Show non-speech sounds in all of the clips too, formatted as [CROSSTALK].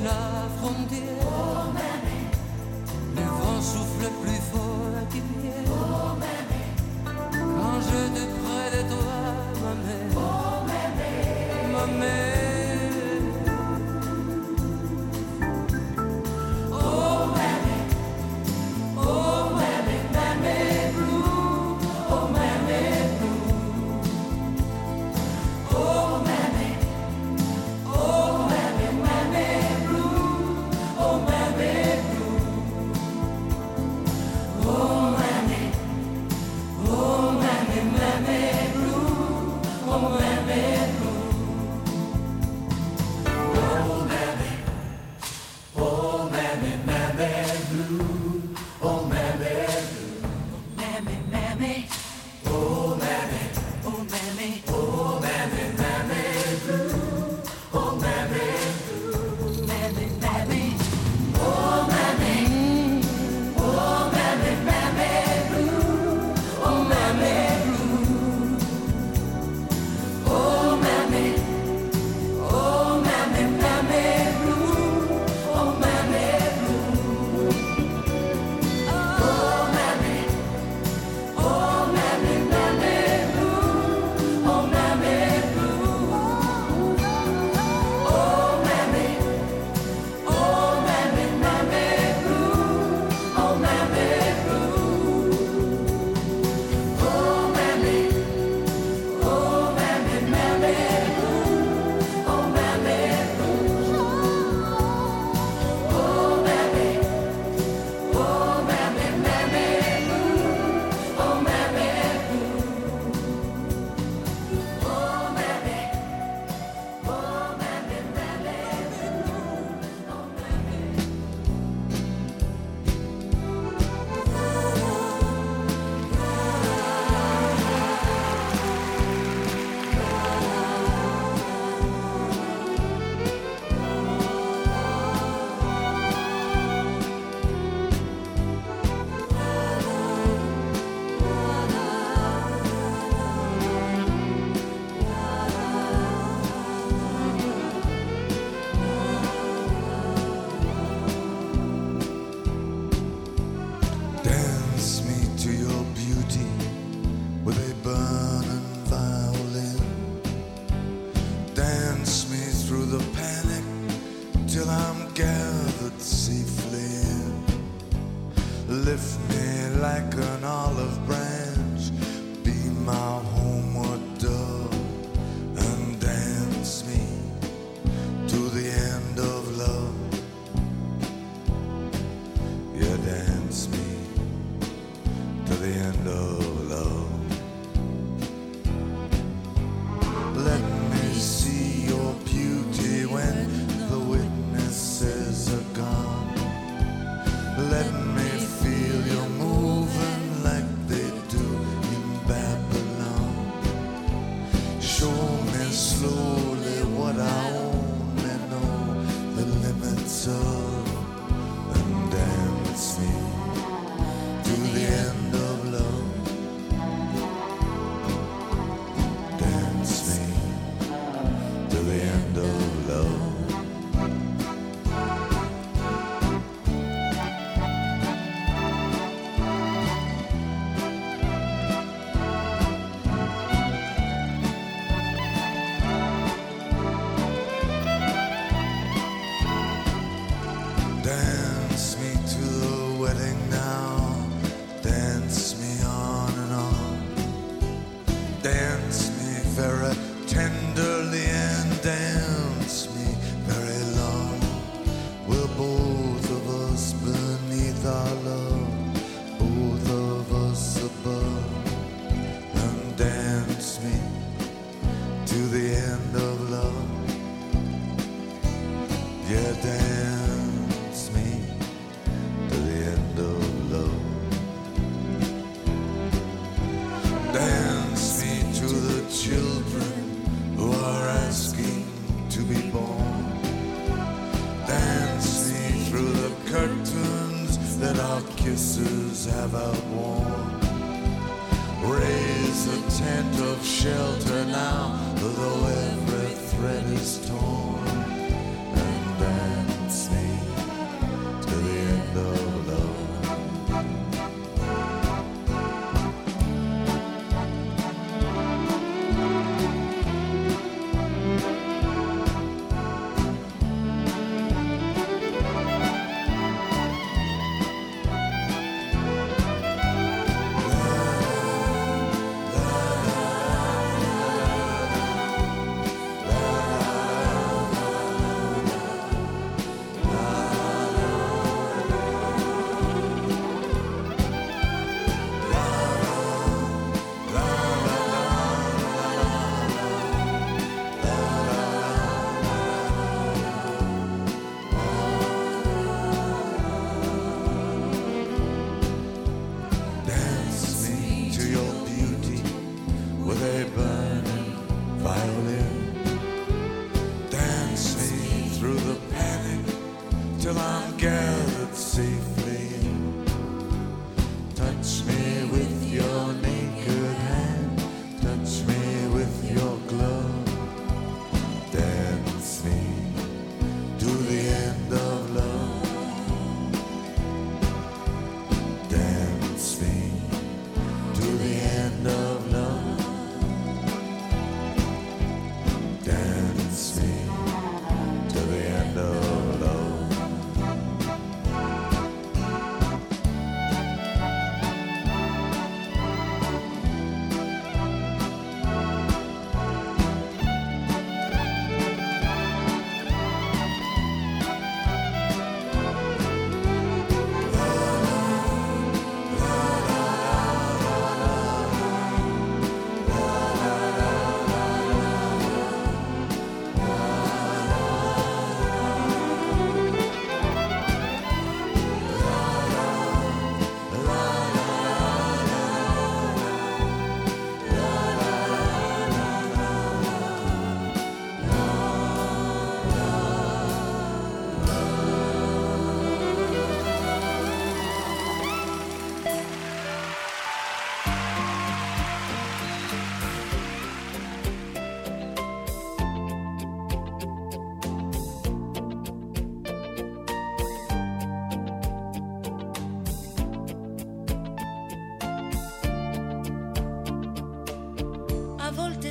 la frontière.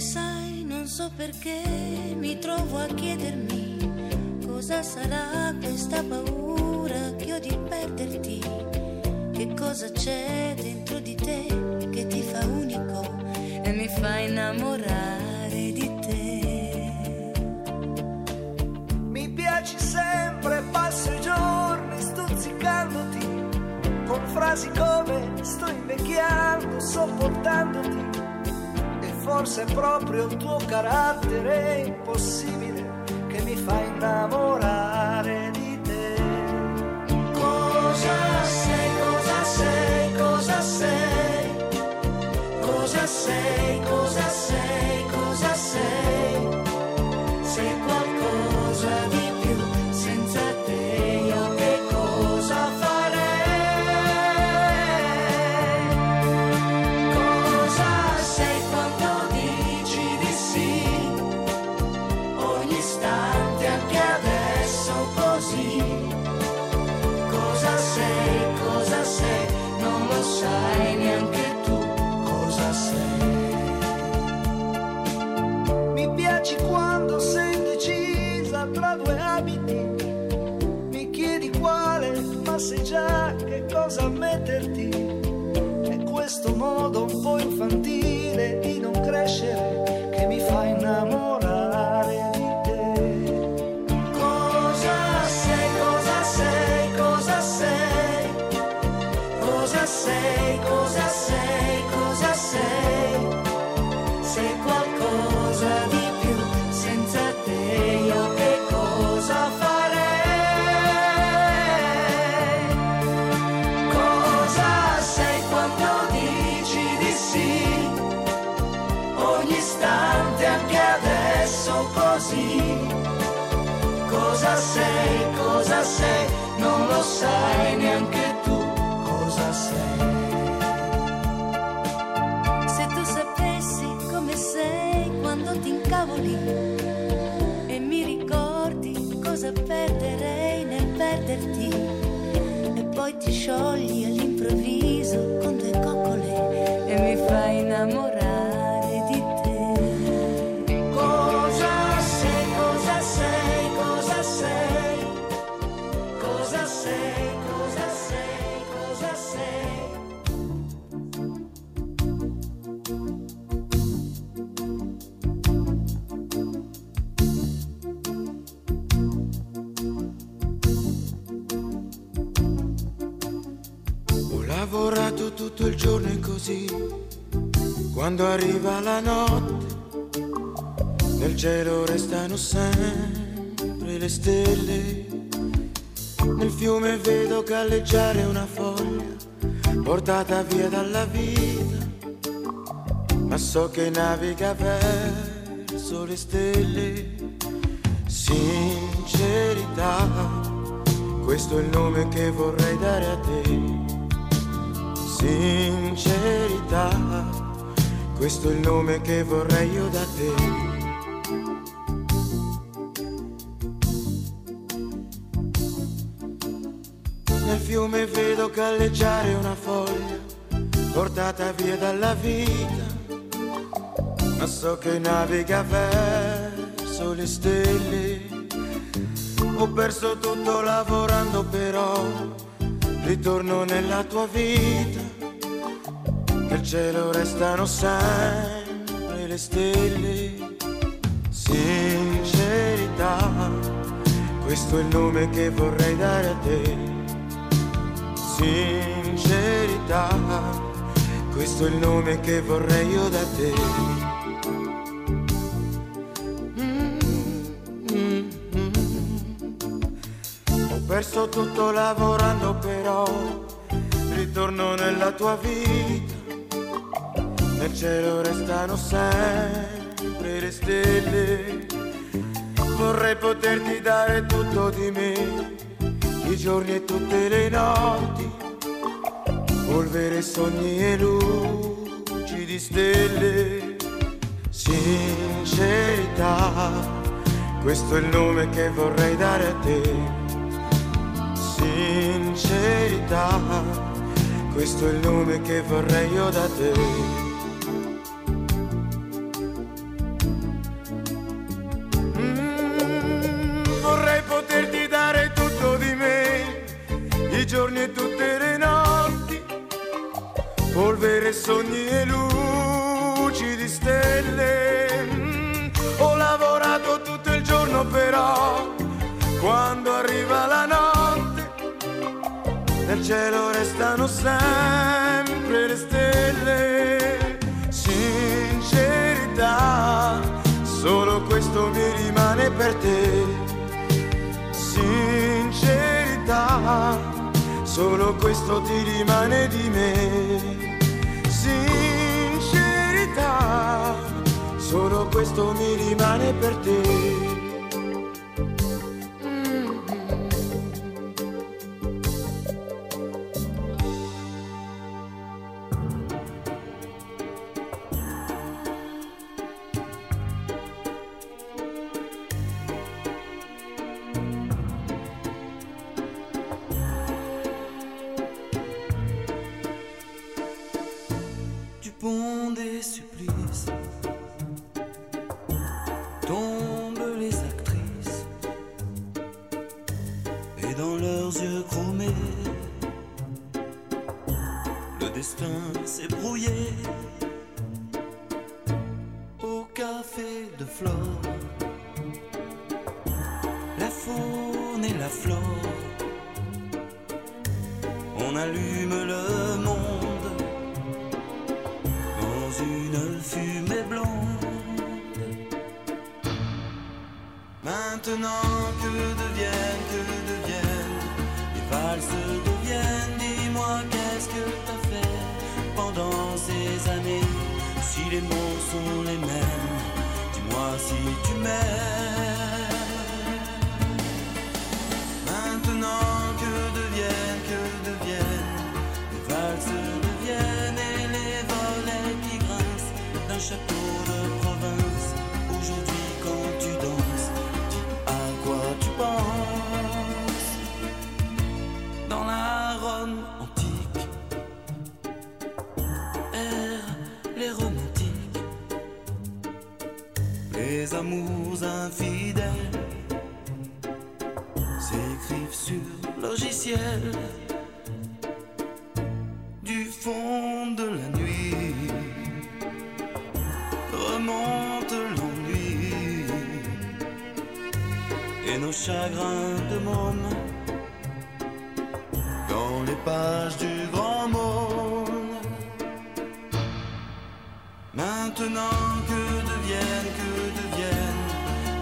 sai, non so perché mi trovo a chiedermi cosa sarà questa paura che ho di perderti. Che cosa c'è dentro di te che ti fa unico e mi fa innamorare di te? Mi piaci sempre, passo i giorni stuzzicandoti con frasi come sto invecchiando, sopportandoti forse è proprio il tuo carattere impossibile che mi fa innamorare di te. Cosa sei, cosa sei, cosa sei, cosa sei, cosa sei? Cosa sei? Non lo sai neanche tu cosa sei. Se tu sapessi come sei quando ti incavoli e mi ricordi cosa perderei nel perderti e poi ti sciogli all'improvviso con due coccole e mi fai innamorare quando arriva la notte, nel cielo restano sempre le stelle. Nel fiume vedo galleggiare una foglia, portata via dalla vita, ma so che naviga verso le stelle. Sincerità, questo è il nome che vorrei dare a te. Sincerità, questo è il nome che vorrei io da te. Nel fiume vedo galleggiare una foglia, portata via dalla vita, ma so che naviga verso le stelle. Ho perso tutto lavorando però, ritorno nella tua vita, nel cielo restano sempre le stelle. Sincerità, questo è il nome che vorrei dare a te. Sincerità, questo è il nome che vorrei io da te. Perso tutto lavorando però, ritorno nella tua vita, nel cielo restano sempre le stelle. Vorrei poterti dare tutto di me, i giorni e tutte le notti, polvere, sogni e luci di stelle. Sincerità, questo è il nome che vorrei dare a te. Sincerità, questo è il nome che vorrei io da te. I giorni e tutte le notti, polvere, sogni e luci di stelle. Mm, ho lavorato tutto il giorno però, quando arriva la notte, nel cielo restano sempre le stelle. Sincerità, solo questo mi rimane per te. Solo questo ti rimane di me. Sincerità, solo questo mi rimane per te. Les amours infidèles s'écrivent sur logiciel du fond de la nuit. Remonte l'ennui et nos chagrins de dans les pages du Maintenant que deviennent, que deviennent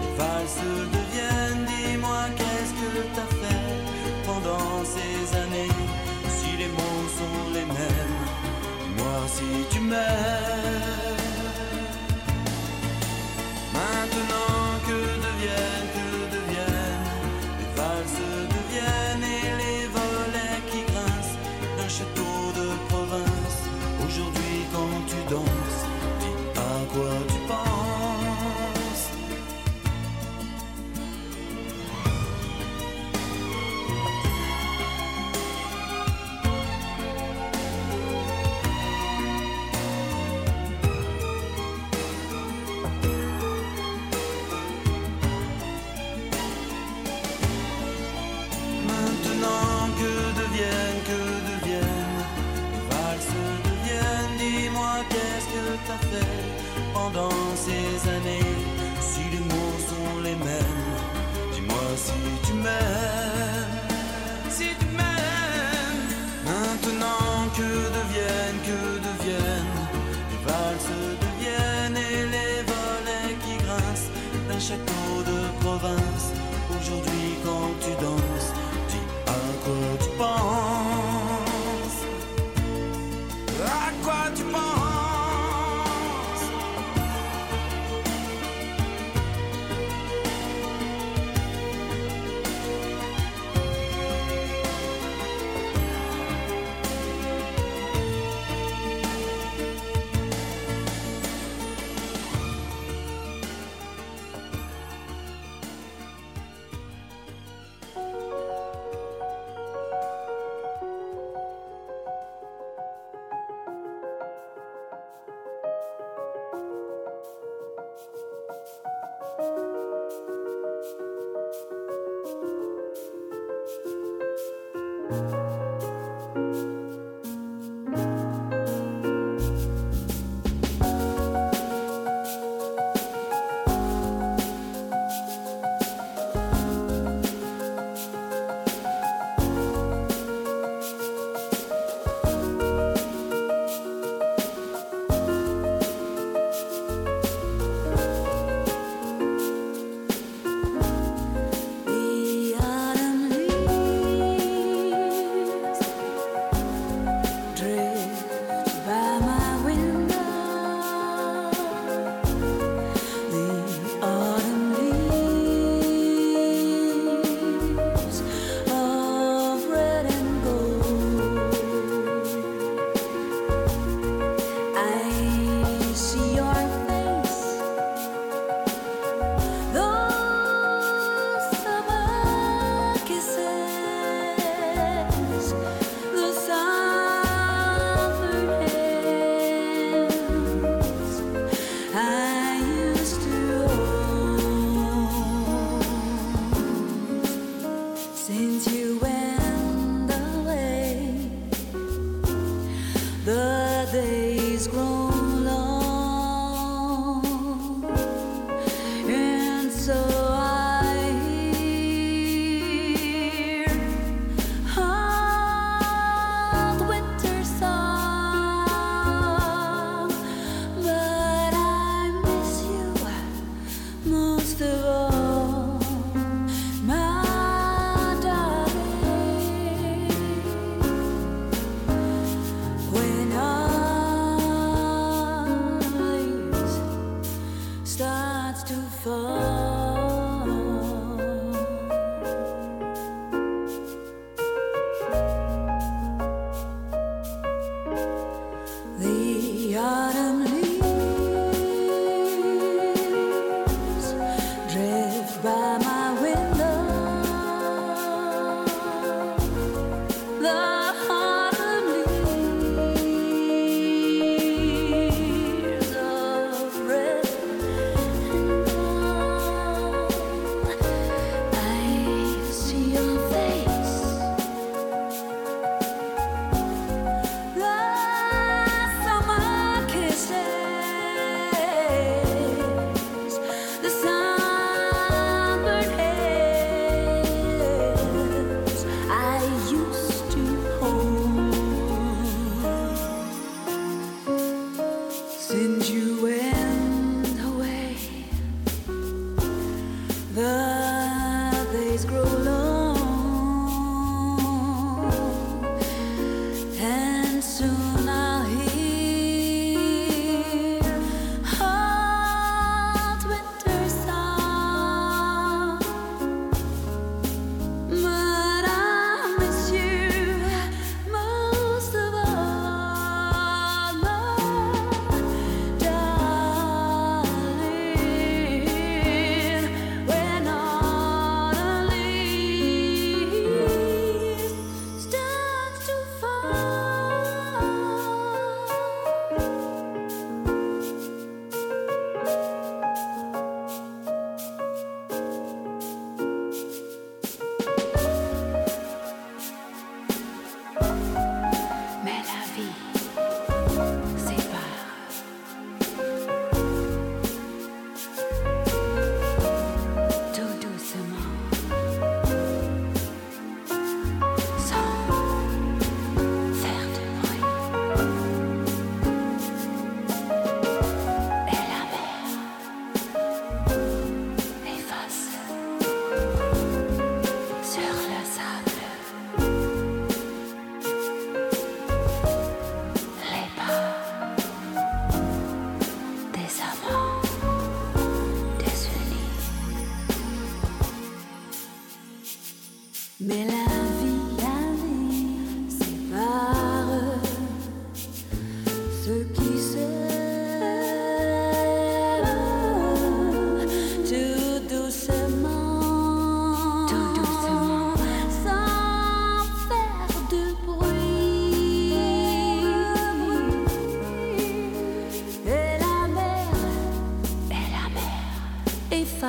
les valses deviennent, dis-moi qu'est-ce que t'as fait pendant ces années? Si les mots sont les mêmes, dis-moi si tu m'aimes. Pendant ces années. Si les mots sont les mêmes Dis-moi si tu m'aimes. Si tu m'aimes. Maintenant que deviennent, que deviennent Les valses deviennent Et les volets qui grincent D'un château de province. Aujourd'hui quand tu danses Dis à quoi tu penses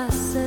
passa.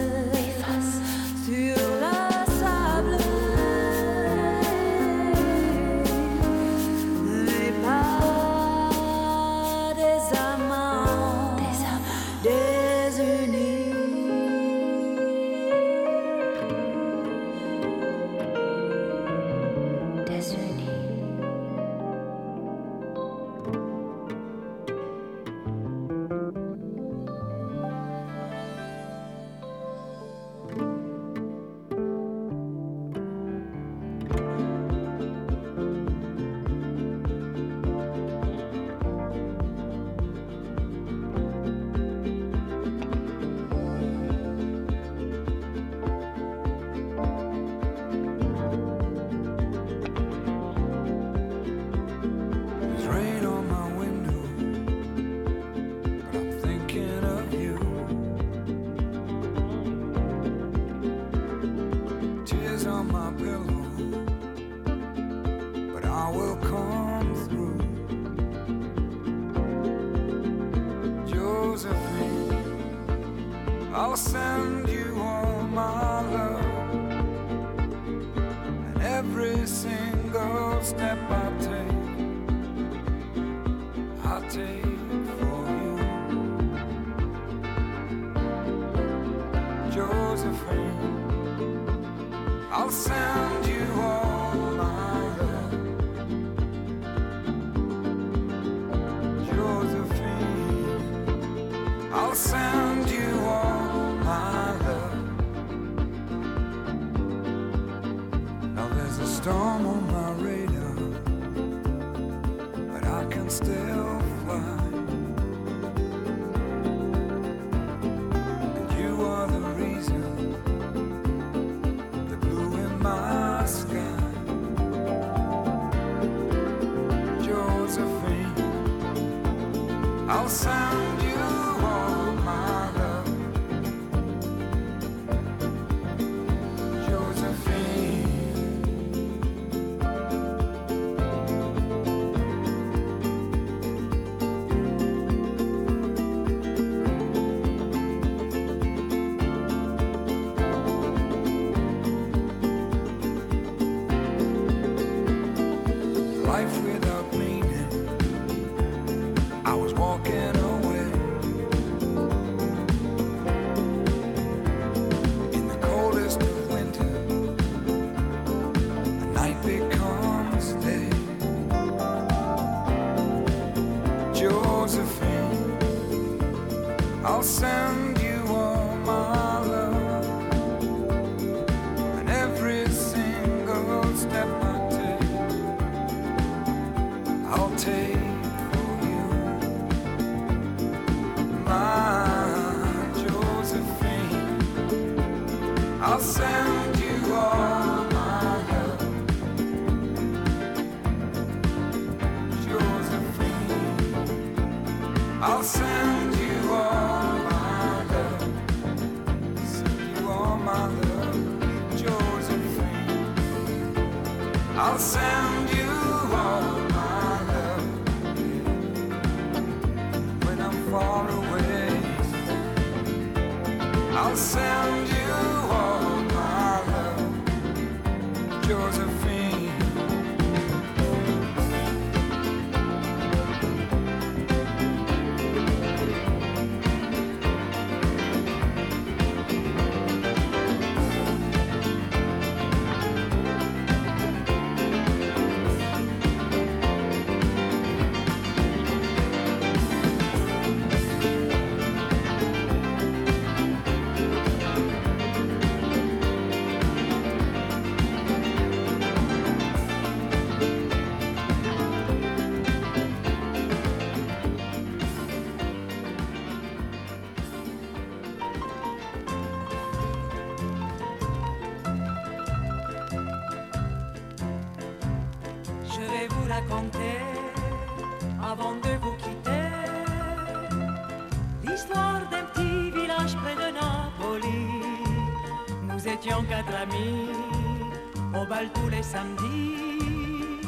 tous les samedis,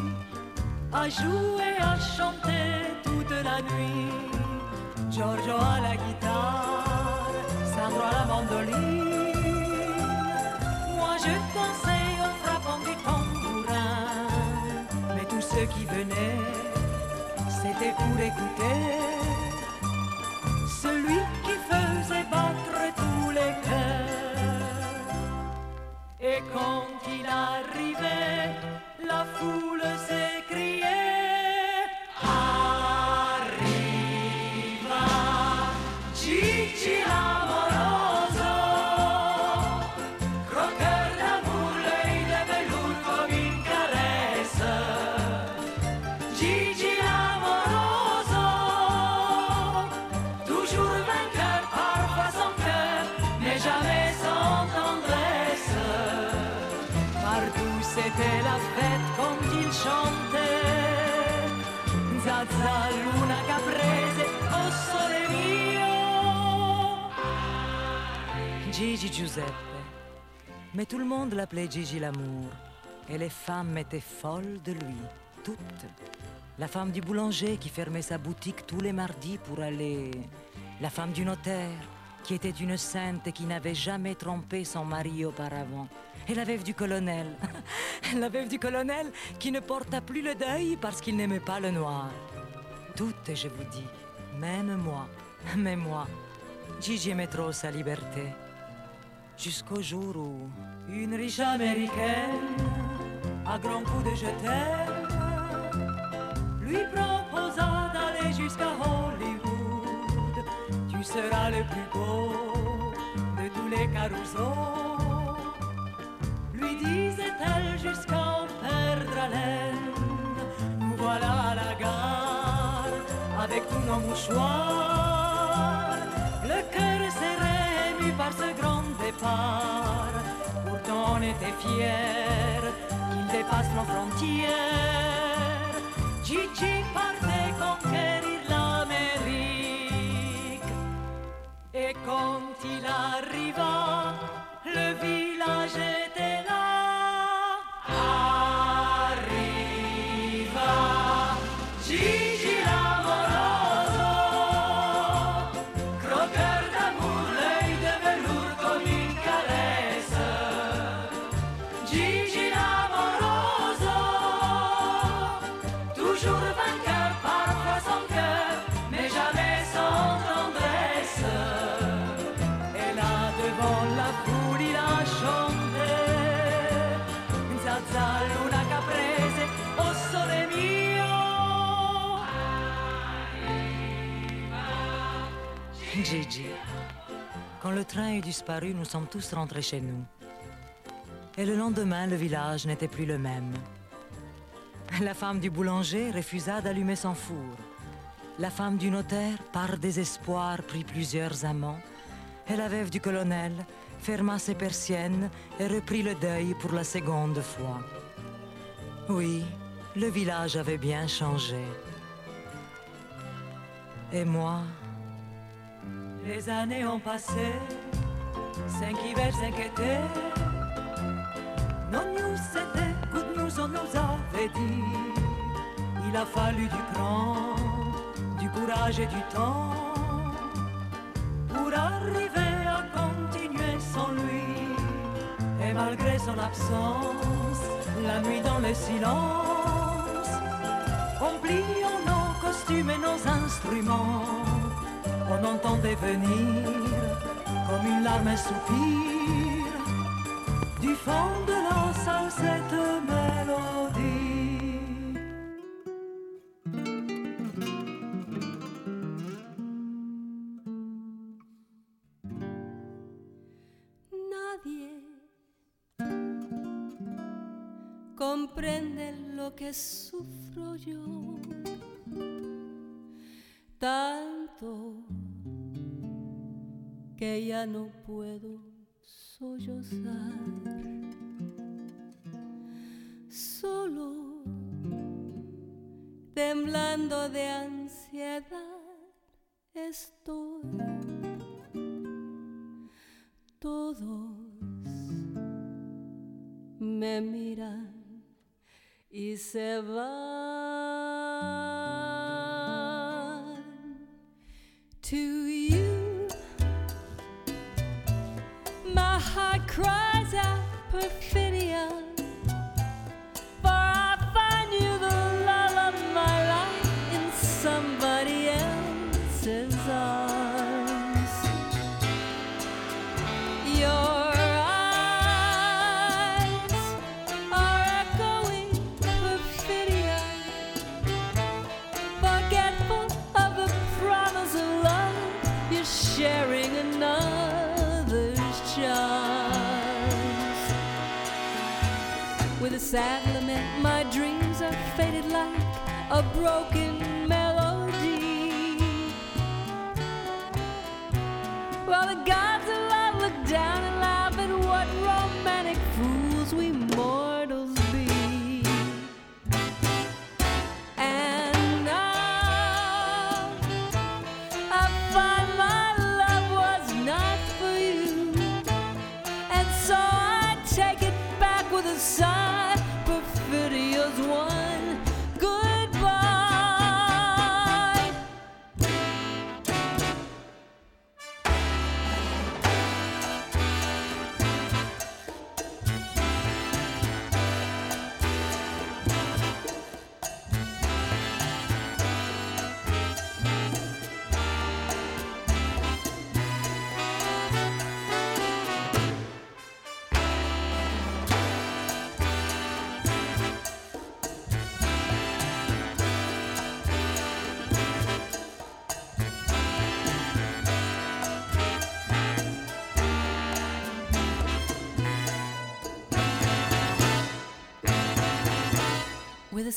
à jouer, à chanter toute la nuit. jamais sans tendresse. Partout c'était la fête quand il chantait. Zaza, luna caprese, oh sole mio. Gigi Giuseppe. Mais tout le monde l'appelait Gigi l'amour. Et les femmes étaient folles de lui, toutes. La femme du boulanger qui fermait sa boutique tous les mardis pour aller. La femme du notaire qui était une sainte qui n'avait jamais trompé son mari auparavant. Et la veuve du colonel, [LAUGHS] la veuve du colonel qui ne porta plus le deuil parce qu'il n'aimait pas le noir. Toutes, je vous dis, même moi, [LAUGHS] mais moi, Gigi aimait trop sa liberté. Jusqu'au jour où une riche américaine, à grands coups de je lui proposa d'aller jusqu'à Rome. Tu seras le plus beau de tous les carousaux. Lui disait-elle jusqu'à en perdre haleine. Nous voilà à la gare avec tous nos mouchoirs. Le cœur serré, ému par ce grand départ. Pourtant on était fiers qu'il dépasse nos frontières. Gigi quand il arriva, le village Quand le train est disparu, nous sommes tous rentrés chez nous. Et le lendemain, le village n'était plus le même. La femme du boulanger refusa d'allumer son four. La femme du notaire, par désespoir, prit plusieurs amants. Et la veuve du colonel ferma ses persiennes et reprit le deuil pour la seconde fois. Oui, le village avait bien changé. Et moi, Les années ont passé, cinq hivers, cinq étés. Non news c'était good news, on nous avait dit. Il a fallu du cran, du courage et du temps pour arriver à continuer sans lui. Et malgré son absence, la nuit dans le silence, en pliant nos costumes et nos instruments, on entendait venir comme une larme un soupir du fond de la salle cette mélodie. Nadie comprende lo que sufro yo. Tanto que ya no puedo sollozar. Solo temblando de ansiedad estoy. Todos me miran y se van.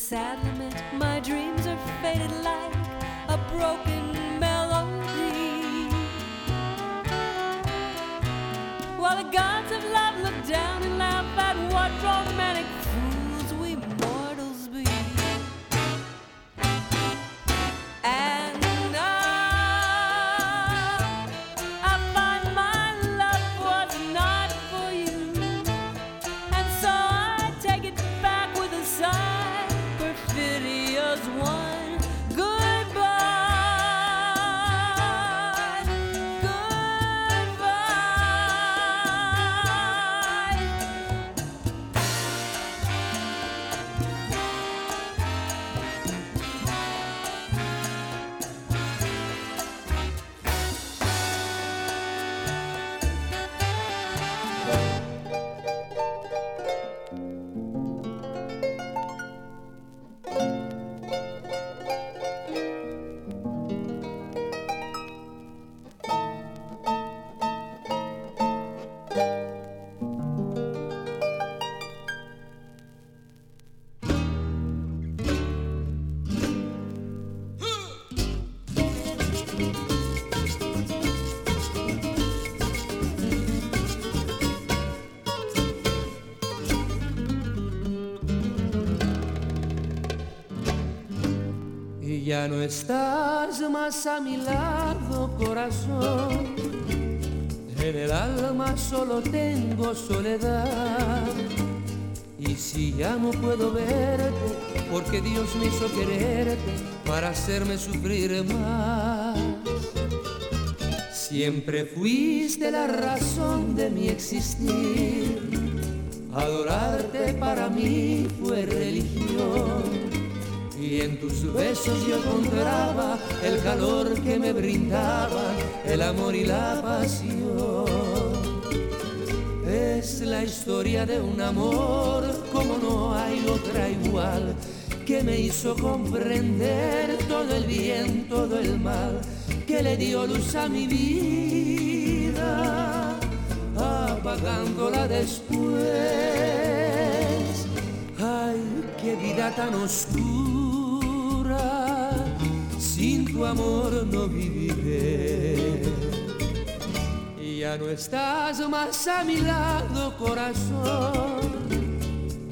Sad lament, my dreams are faded like a broken ya no estás más a mi lado, corazón. En el alma solo tengo soledad. Y si ya no puedo verte, porque Dios me hizo quererte para hacerme sufrir más. Siempre fuiste la razón de mi existir. Adorarte para mí fue religión. Y en tus besos yo encontraba el calor que me brindaba, el amor y la pasión. Es la historia de un amor como no hay otra igual, que me hizo comprender todo el bien, todo el mal, que le dio luz a mi vida, apagándola después. Ay, qué vida tan oscura, sin tu amor no viviré. Ya no estás más a mi lado, corazón.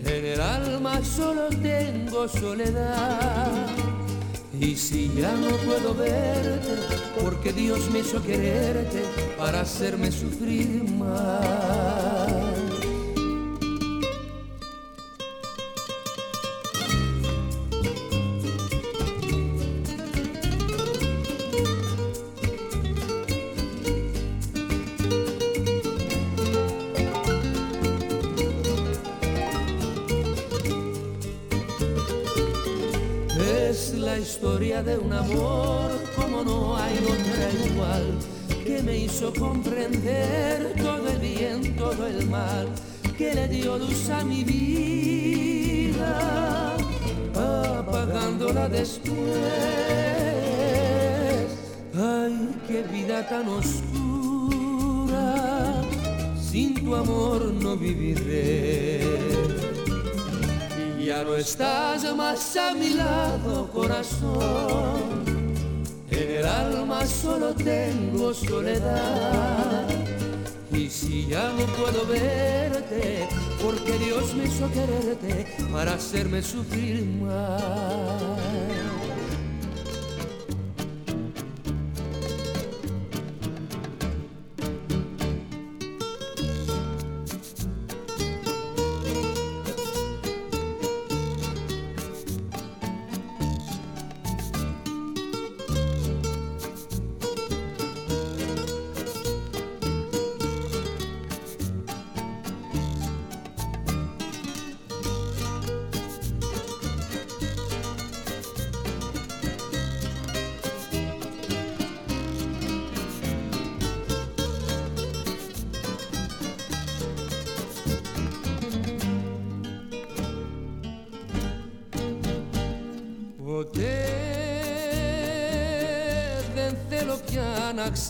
En el alma solo tengo soledad. Y si ya no puedo verte, porque Dios me hizo quererte para hacerme sufrir más. De un amor como no hay otra igual, que me hizo comprender todo el bien, todo el mal, que le dio luz a mi vida, apagándola después. Ay, qué vida tan oscura, sin tu amor no viviré. Ya no estás más a mi lado, corazón. En el alma solo tengo soledad. Y si ya no puedo verte, porque Dios me hizo quererte para hacerme sufrir más.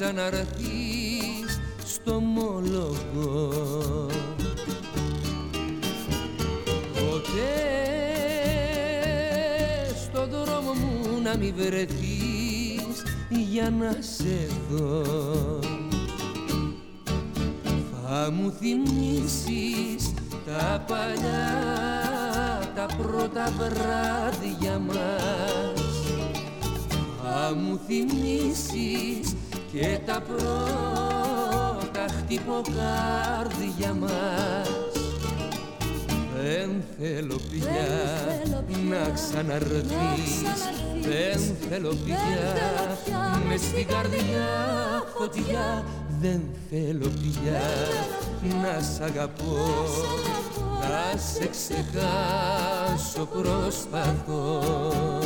Ξαναρθείς στο μόλογο. Ποτέ δρόμο μου να μη βρεθείς για να σε δω. Θα μου θυμίσεις τα παλιά τα πρώτα βράδια μας. Θα μου θυμίσεις και τα πρώτα χτυποκάρδια μας. Δεν θέλω πια να ξαναρθείς Δεν θέλω πια με στην καρδιά φωτιά. Δεν θέλω πια να σ' αγαπώ. Να σε ξεχάσω. προσπαθώ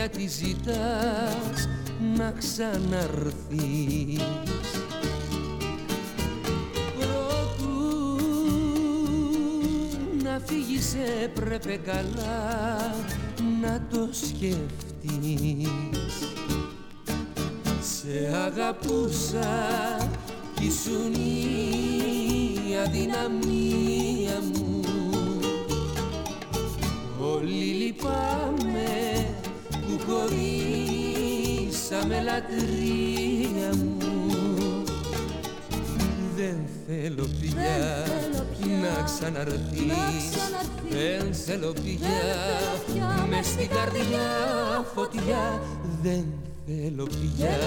γιατί ζητάς να ξαναρθείς. Προτού να φύγεις έπρεπε καλά να το σκεφτείς. Σε αγαπούσα κι ήσουν η αδυναμία μου. Όλοι λυπάμαι χωρίσαμε λατρεία μου. Δεν θέλω πια να ξαναρθείς. Δεν θέλω πια μες στην καρδιά φωτιά. Δεν θέλω πια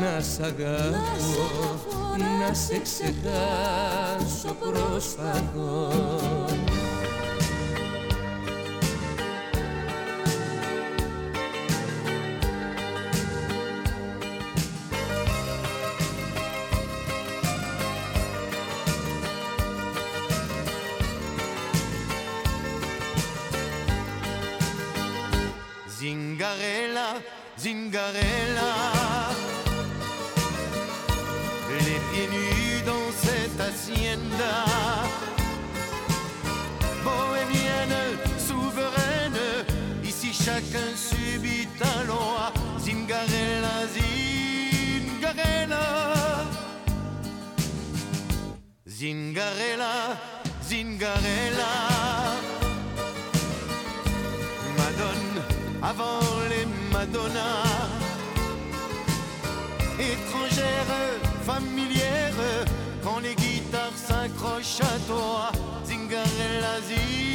να σ' αγαπώ Να σε ξεχάσω προσπαθώ Zingarella. Les pieds nus dans cette hacienda. Bohémienne, souveraine, ici chacun subit un loi. Zingarella, Zingarella. Zingarella, Zingarella. Étrangère, familière, quand les guitares s'accrochent à toi. Zingarella, Zingarella.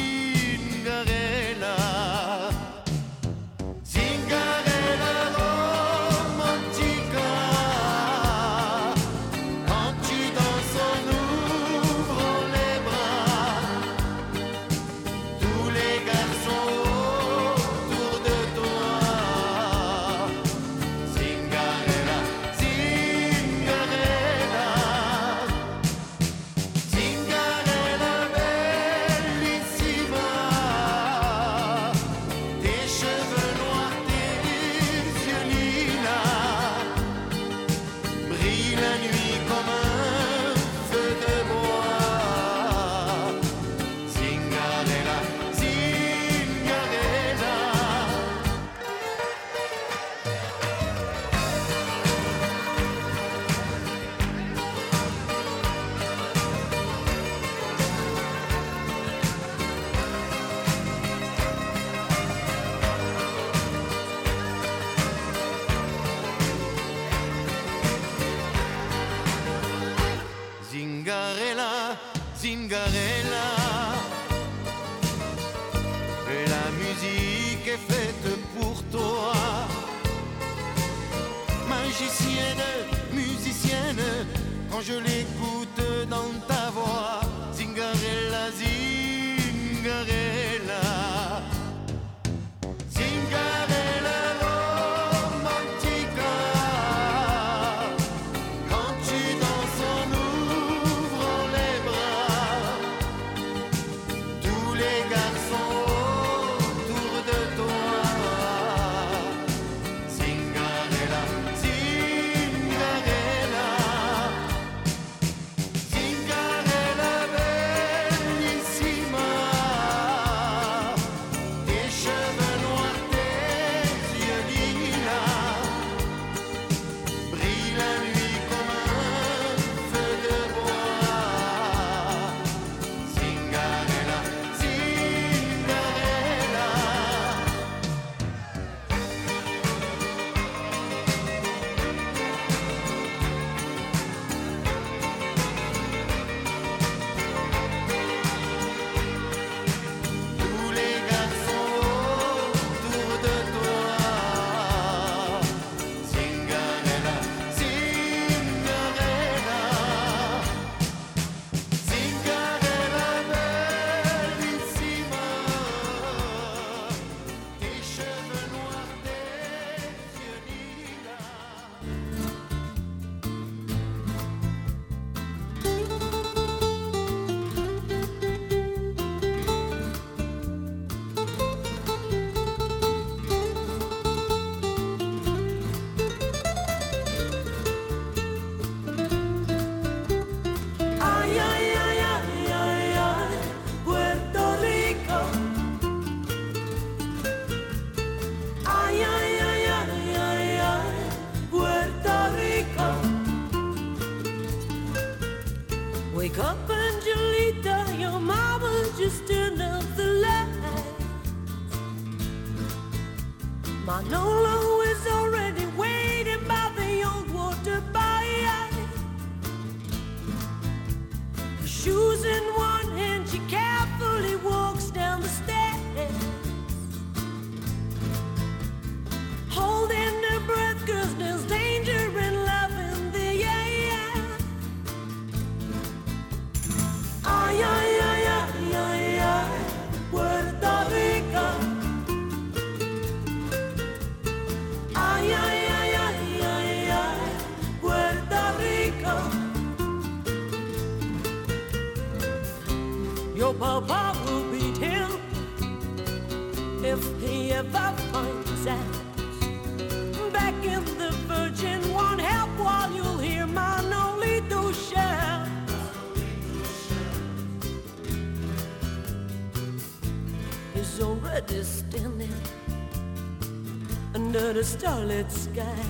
starlit sky.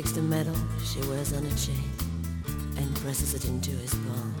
takes the medal she wears on a chain and presses it into his palm.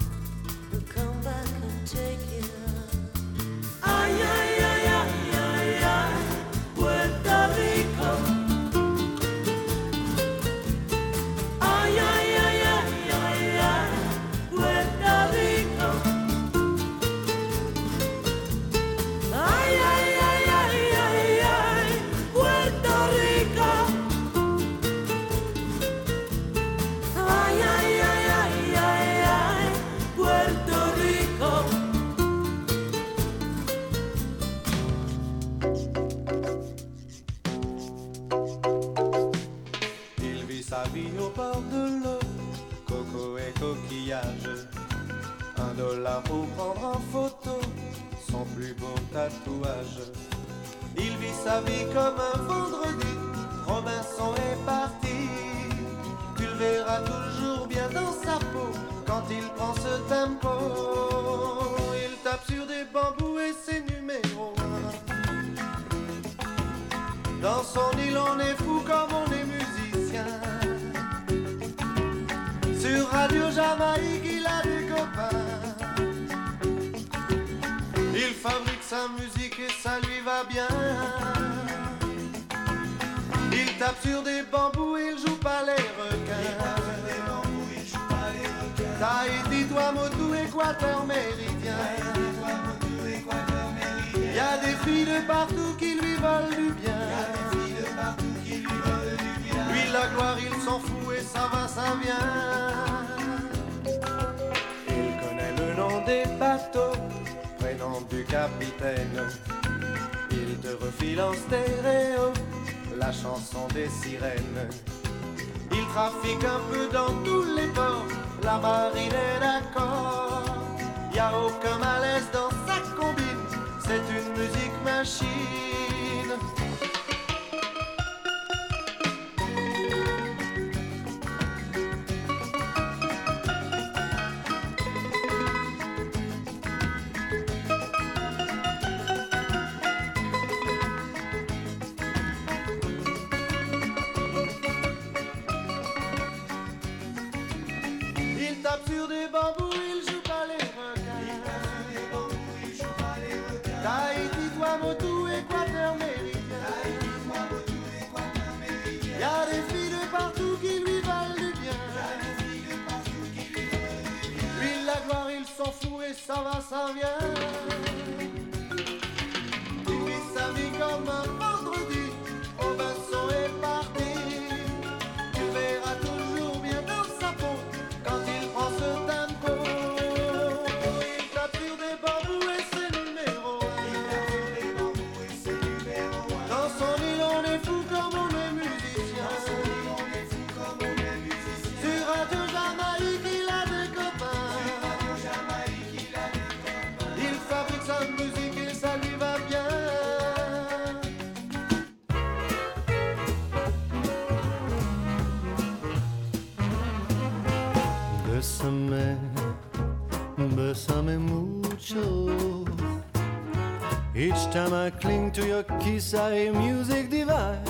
Time I cling to your kiss, I hear music divine.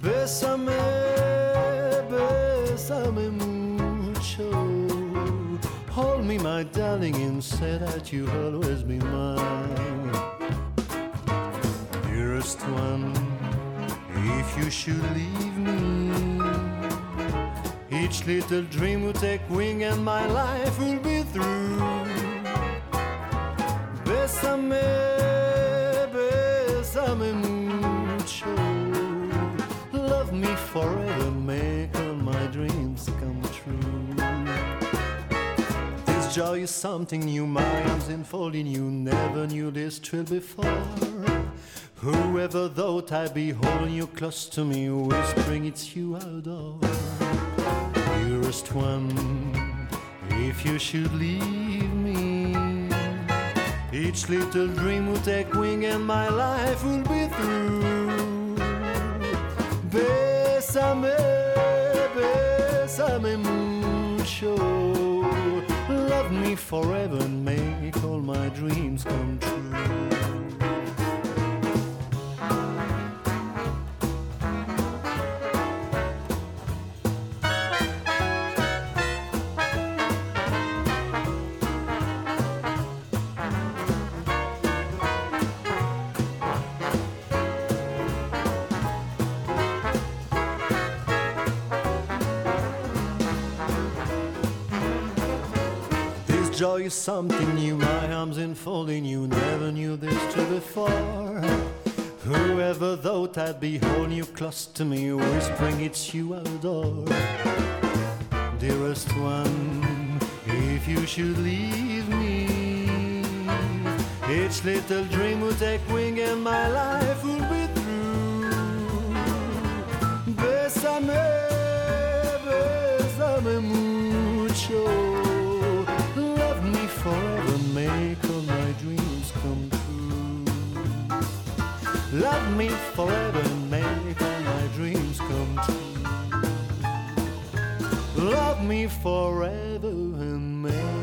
Bésame, bésame mucho. Hold me, my darling, and say that you'll always be mine. Dearest one, if you should leave me. Each little dream will take wing and my life will be through. Bésame, bésame mucho. Love me forever, make all my dreams come true. This joy is something new, my arms enfolding you. Never knew this thrill before. Whoever thought I'd be holding you close to me, whispering it's you I adore dearest one, if you should leave each little dream will take wing and my life will be through. Bésame, bésame mucho. Love me forever and make all my dreams come true. Joy is something new, my arms enfolding you. Never knew this till before. Whoever thought I'd be holding you close to me, whispering it's you I adore. Dearest one, if you should leave me, each little dream will take wing and my life will be through. Bésame, bésame mucho. Forever, make all my dreams come true. Love me forever, make all my dreams come true. Love me forever and make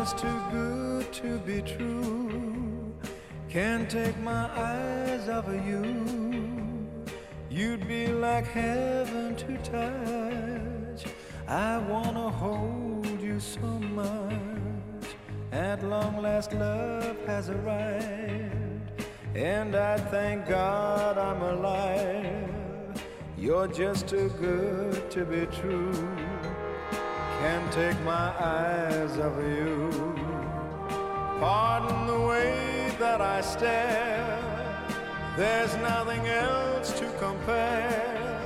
just too good to be true. Can't take my eyes off of you. You'd be like heaven to touch. I wanna hold you so much. At long last, love has arrived. And I thank God I'm alive. You're just too good to be true. Can't take my eyes off of you. Pardon the way that I stare. There's nothing else to compare.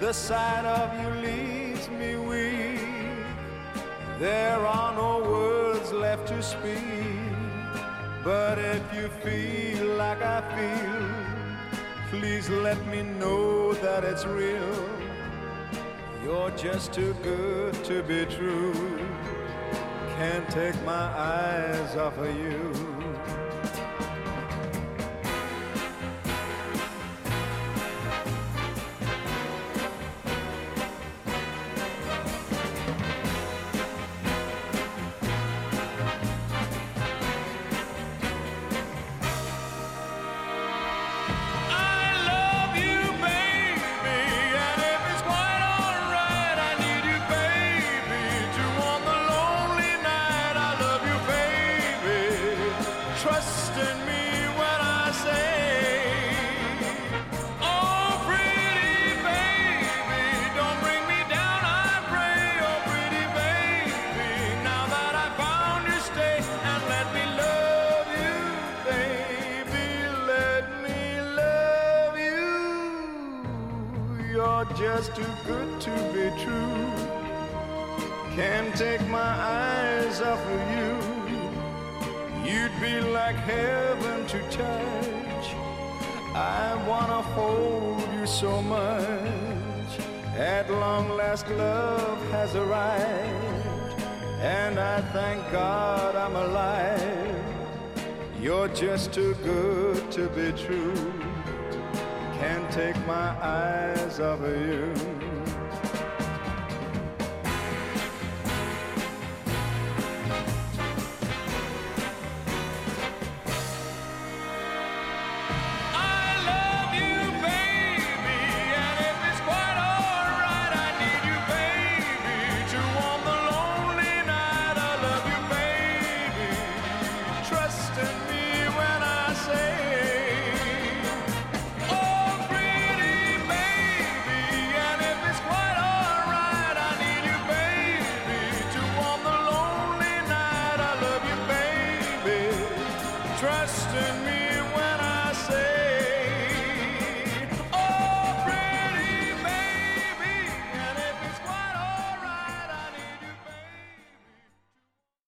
The sight of you leaves me weak. There are no words left to speak. But if you feel like I feel, please let me know that it's real. You're just too good to be true. Can't take my eyes off of you. Just too good to be true. Can't take my eyes off of you.